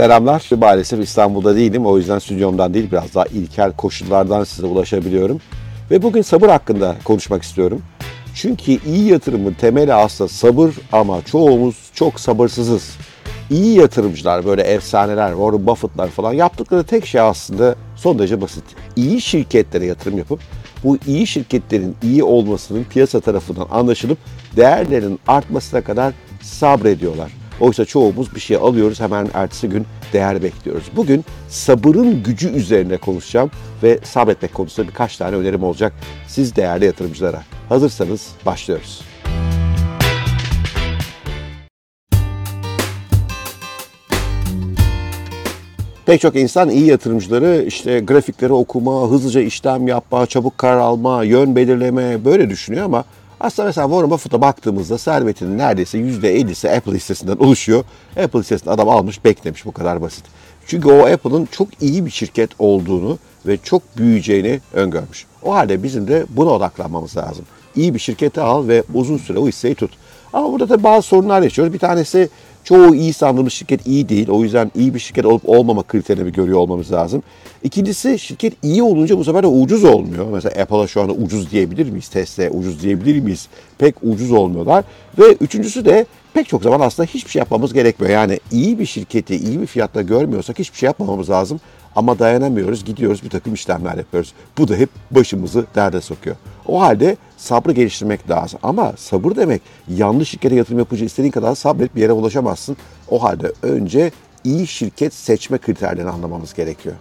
Selamlar. Maalesef İstanbul'da değilim. O yüzden stüdyomdan değil biraz daha ilkel koşullardan size ulaşabiliyorum. Ve bugün sabır hakkında konuşmak istiyorum. Çünkü iyi yatırımın temeli aslında sabır ama çoğumuz çok sabırsızız. İyi yatırımcılar böyle efsaneler, Warren Buffett'lar falan yaptıkları tek şey aslında son derece basit. İyi şirketlere yatırım yapıp bu iyi şirketlerin iyi olmasının piyasa tarafından anlaşılıp değerlerin artmasına kadar sabrediyorlar. Oysa çoğumuz bir şey alıyoruz hemen ertesi gün değer bekliyoruz. Bugün sabırın gücü üzerine konuşacağım ve sabretmek konusunda birkaç tane önerim olacak siz değerli yatırımcılara. Hazırsanız başlıyoruz. Pek çok insan iyi yatırımcıları işte grafikleri okuma, hızlıca işlem yapma, çabuk karar alma, yön belirleme böyle düşünüyor ama aslında mesela Warren Buffett'a baktığımızda servetinin neredeyse %50'si Apple hissesinden oluşuyor. Apple hissesini adam almış beklemiş bu kadar basit. Çünkü o Apple'ın çok iyi bir şirket olduğunu ve çok büyüyeceğini öngörmüş. O halde bizim de buna odaklanmamız lazım. İyi bir şirketi al ve uzun süre o hisseyi tut. Ama burada da bazı sorunlar yaşıyoruz. Bir tanesi çoğu iyi sandığımız şirket iyi değil. O yüzden iyi bir şirket olup olmama kriterini bir görüyor olmamız lazım. İkincisi şirket iyi olunca bu sefer de ucuz olmuyor. Mesela Apple'a şu anda ucuz diyebilir miyiz? Tesla'ya ucuz diyebilir miyiz? Pek ucuz olmuyorlar. Ve üçüncüsü de pek çok zaman aslında hiçbir şey yapmamız gerekmiyor. Yani iyi bir şirketi iyi bir fiyatla görmüyorsak hiçbir şey yapmamamız lazım. Ama dayanamıyoruz, gidiyoruz bir takım işlemler yapıyoruz. Bu da hep başımızı derde sokuyor. O halde sabrı geliştirmek lazım. Ama sabır demek yanlış şirkete yatırım yapıcı istediğin kadar sabret bir yere ulaşamazsın. O halde önce iyi şirket seçme kriterlerini anlamamız gerekiyor.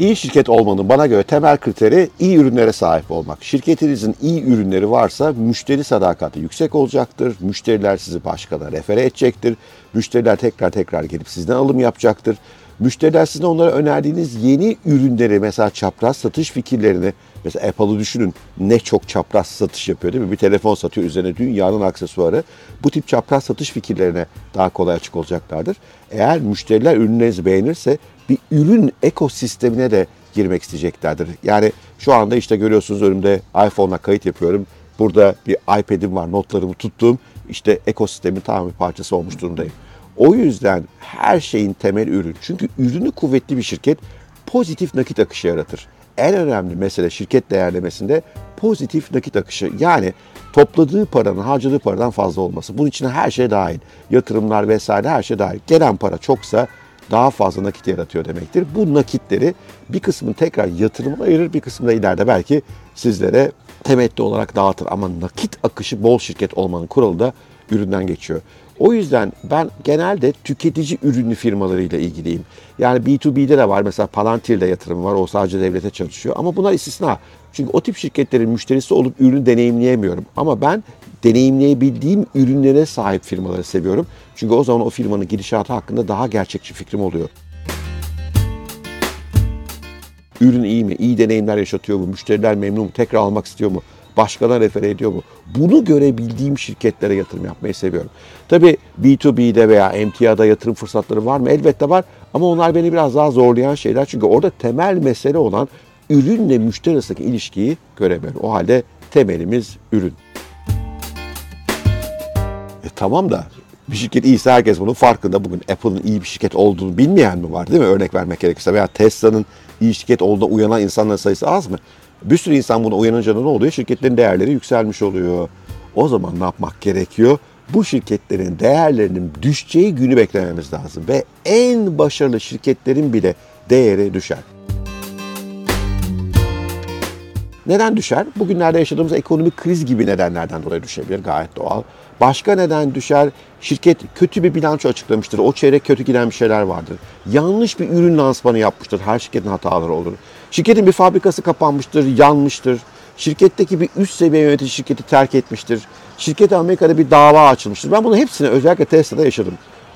İyi şirket olmanın bana göre temel kriteri iyi ürünlere sahip olmak. Şirketinizin iyi ürünleri varsa müşteri sadakati yüksek olacaktır. Müşteriler sizi başkana refere edecektir. Müşteriler tekrar tekrar gelip sizden alım yapacaktır. Müşteriler sizin onlara önerdiğiniz yeni ürünleri mesela çapraz satış fikirlerini mesela Apple'ı düşünün ne çok çapraz satış yapıyor değil mi? Bir telefon satıyor üzerine dünyanın aksesuarı. Bu tip çapraz satış fikirlerine daha kolay açık olacaklardır. Eğer müşteriler ürünlerinizi beğenirse bir ürün ekosistemine de girmek isteyeceklerdir. Yani şu anda işte görüyorsunuz önümde iPhone'la kayıt yapıyorum. Burada bir iPad'im var, notlarımı tuttuğum işte ekosistemin tamam bir parçası olmuş durumdayım. O yüzden her şeyin temel ürün. Çünkü ürünü kuvvetli bir şirket pozitif nakit akışı yaratır. En önemli mesele şirket değerlemesinde pozitif nakit akışı. Yani topladığı paranın harcadığı paradan fazla olması. Bunun içine her şey dahil. Yatırımlar vesaire her şey dahil. Gelen para çoksa daha fazla nakit yaratıyor demektir. Bu nakitleri bir kısmını tekrar yatırıma ayırır, bir kısmını da ileride belki sizlere temettü olarak dağıtır. Ama nakit akışı bol şirket olmanın kuralı da üründen geçiyor. O yüzden ben genelde tüketici ürünlü firmalarıyla ilgiliyim. Yani B2B'de de var mesela Palantir'de yatırım var. O sadece devlete çalışıyor. Ama bunlar istisna. Çünkü o tip şirketlerin müşterisi olup ürünü deneyimleyemiyorum. Ama ben deneyimleyebildiğim ürünlere sahip firmaları seviyorum. Çünkü o zaman o firmanın gidişatı hakkında daha gerçekçi fikrim oluyor. Ürün iyi mi? İyi deneyimler yaşatıyor mu? Müşteriler memnun mu? Tekrar almak istiyor mu? Başkana refere ediyor mu? Bunu görebildiğim şirketlere yatırım yapmayı seviyorum. Tabii B2B'de veya MTA'da yatırım fırsatları var mı? Elbette var. Ama onlar beni biraz daha zorlayan şeyler. Çünkü orada temel mesele olan ürünle müşteri arasındaki ilişkiyi göremiyorum. O halde temelimiz ürün. E tamam da bir şirket iyiyse herkes bunun farkında. Bugün Apple'ın iyi bir şirket olduğunu bilmeyen mi var değil mi? Örnek vermek gerekirse veya Tesla'nın iyi şirket olduğuna uyanan insanların sayısı az mı? Bir sürü insan buna uyanınca ne oluyor? Şirketlerin değerleri yükselmiş oluyor. O zaman ne yapmak gerekiyor? Bu şirketlerin değerlerinin düşeceği günü beklememiz lazım. Ve en başarılı şirketlerin bile değeri düşer. Neden düşer? Bugünlerde yaşadığımız ekonomik kriz gibi nedenlerden dolayı düşebilir. Gayet doğal. Başka neden düşer? Şirket kötü bir bilanço açıklamıştır. O çeyrek kötü giden bir şeyler vardır. Yanlış bir ürün lansmanı yapmıştır. Her şirketin hataları olur. Şirketin bir fabrikası kapanmıştır, yanmıştır. Şirketteki bir üst seviye yönetici şirketi terk etmiştir. Şirket Amerika'da bir dava açılmıştır. Ben bunu hepsini özellikle Tesla'da yaşadım.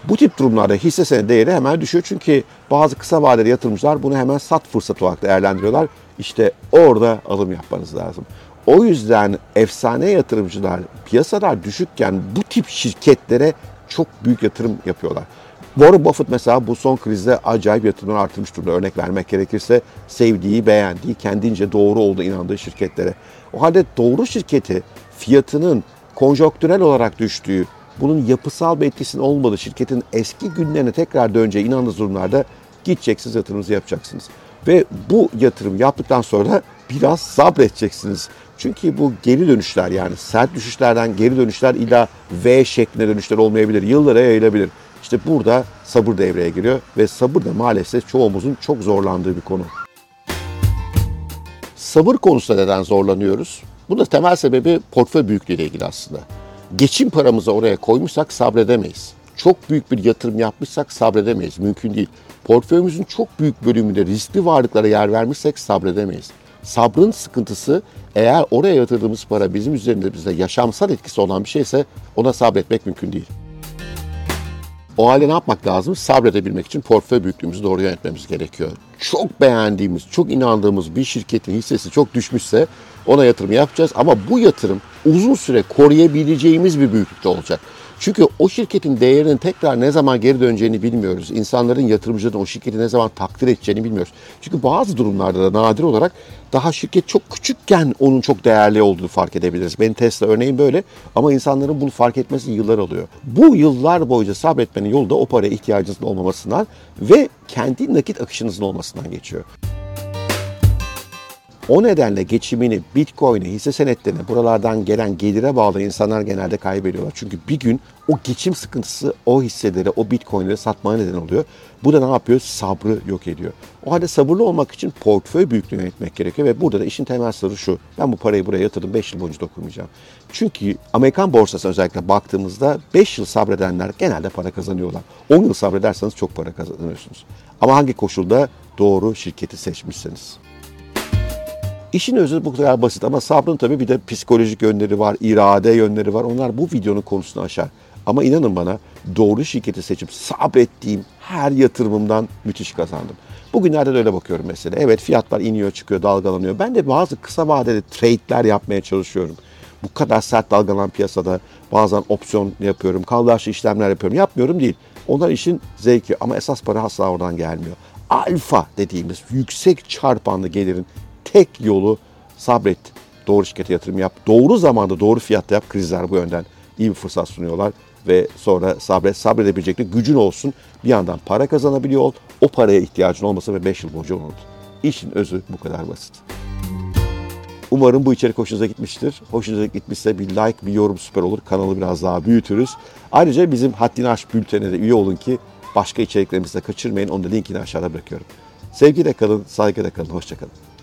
Bu tip durumlarda hisse senedi değeri hemen düşüyor çünkü bazı kısa vadeli yatırımcılar bunu hemen sat fırsatı olarak değerlendiriyorlar. İşte orada alım yapmanız lazım. O yüzden efsane yatırımcılar piyasalar düşükken bu tip şirketlere çok büyük yatırım yapıyorlar. Warren Buffett mesela bu son krizde acayip yatırımları artırmış durumda. Örnek vermek gerekirse sevdiği, beğendiği, kendince doğru olduğu inandığı şirketlere. O halde doğru şirketi fiyatının konjonktürel olarak düştüğü bunun yapısal bir etkisinin olmadığı şirketin eski günlerine tekrar döneceği inandığınız durumlarda gideceksiniz yatırımınızı yapacaksınız. Ve bu yatırım yaptıktan sonra biraz sabredeceksiniz. Çünkü bu geri dönüşler yani sert düşüşlerden geri dönüşler illa V şeklinde dönüşler olmayabilir. Yıllara yayılabilir. İşte burada sabır devreye giriyor ve sabır da maalesef çoğumuzun çok zorlandığı bir konu. Sabır konusunda neden zorlanıyoruz? Bunun temel sebebi portföy büyüklüğüyle ilgili aslında. Geçim paramızı oraya koymuşsak sabredemeyiz. Çok büyük bir yatırım yapmışsak sabredemeyiz. Mümkün değil. Portföyümüzün çok büyük bölümünde riskli varlıklara yer vermişsek sabredemeyiz. Sabrın sıkıntısı eğer oraya yatırdığımız para bizim üzerinde bize yaşamsal etkisi olan bir şeyse ona sabretmek mümkün değil. O halde ne yapmak lazım? Sabredebilmek için portföy büyüklüğümüzü doğru yönetmemiz gerekiyor. Çok beğendiğimiz, çok inandığımız bir şirketin hissesi çok düşmüşse ona yatırım yapacağız. Ama bu yatırım uzun süre koruyabileceğimiz bir büyüklükte olacak. Çünkü o şirketin değerinin tekrar ne zaman geri döneceğini bilmiyoruz. İnsanların, yatırımcıların o şirketi ne zaman takdir edeceğini bilmiyoruz. Çünkü bazı durumlarda da nadir olarak daha şirket çok küçükken onun çok değerli olduğunu fark edebiliriz. Benim Tesla örneğin böyle ama insanların bunu fark etmesi yıllar alıyor. Bu yıllar boyunca sabretmenin yolu da o paraya ihtiyacınızın olmamasından ve kendi nakit akışınızın olmasından geçiyor. O nedenle geçimini Bitcoin'e, hisse senetlerine, buralardan gelen gelire bağlı insanlar genelde kaybediyorlar. Çünkü bir gün o geçim sıkıntısı o hisseleri, o Bitcoin'leri satmaya neden oluyor. Bu da ne yapıyor? Sabrı yok ediyor. O halde sabırlı olmak için portföy büyüklüğünü yönetmek gerekiyor ve burada da işin temel sırrı şu. Ben bu parayı buraya yatırdım 5 yıl boyunca dokunmayacağım. Çünkü Amerikan borsasına özellikle baktığımızda 5 yıl sabredenler genelde para kazanıyorlar. 10 yıl sabrederseniz çok para kazanıyorsunuz. Ama hangi koşulda doğru şirketi seçmişseniz. İşin özü bu kadar basit ama sabrın tabii bir de psikolojik yönleri var, irade yönleri var. Onlar bu videonun konusunu aşar. Ama inanın bana doğru şirketi seçip sabrettiğim her yatırımımdan müthiş kazandım. Bugünlerde de öyle bakıyorum mesela. Evet fiyatlar iniyor çıkıyor dalgalanıyor. Ben de bazı kısa vadeli trade'ler yapmaya çalışıyorum. Bu kadar sert dalgalanan piyasada bazen opsiyon yapıyorum, kaldıraçlı işlemler yapıyorum. Yapmıyorum değil. Onlar işin zevki ama esas para asla oradan gelmiyor. Alfa dediğimiz yüksek çarpanlı gelirin tek yolu sabret. Doğru şirkete yatırım yap. Doğru zamanda doğru fiyatta yap. Krizler bu yönden iyi bir fırsat sunuyorlar. Ve sonra sabret, sabredebilecek gücün olsun. Bir yandan para kazanabiliyor ol. O paraya ihtiyacın olmasa ve 5 yıl boyunca unut. İşin özü bu kadar basit. Umarım bu içerik hoşunuza gitmiştir. Hoşunuza gitmişse bir like, bir yorum süper olur. Kanalı biraz daha büyütürüz. Ayrıca bizim Haddini Aş bültenine de üye olun ki başka içeriklerimizi de kaçırmayın. Onun da linkini aşağıda bırakıyorum. Sevgiyle kalın, saygıyla kalın, hoşçakalın.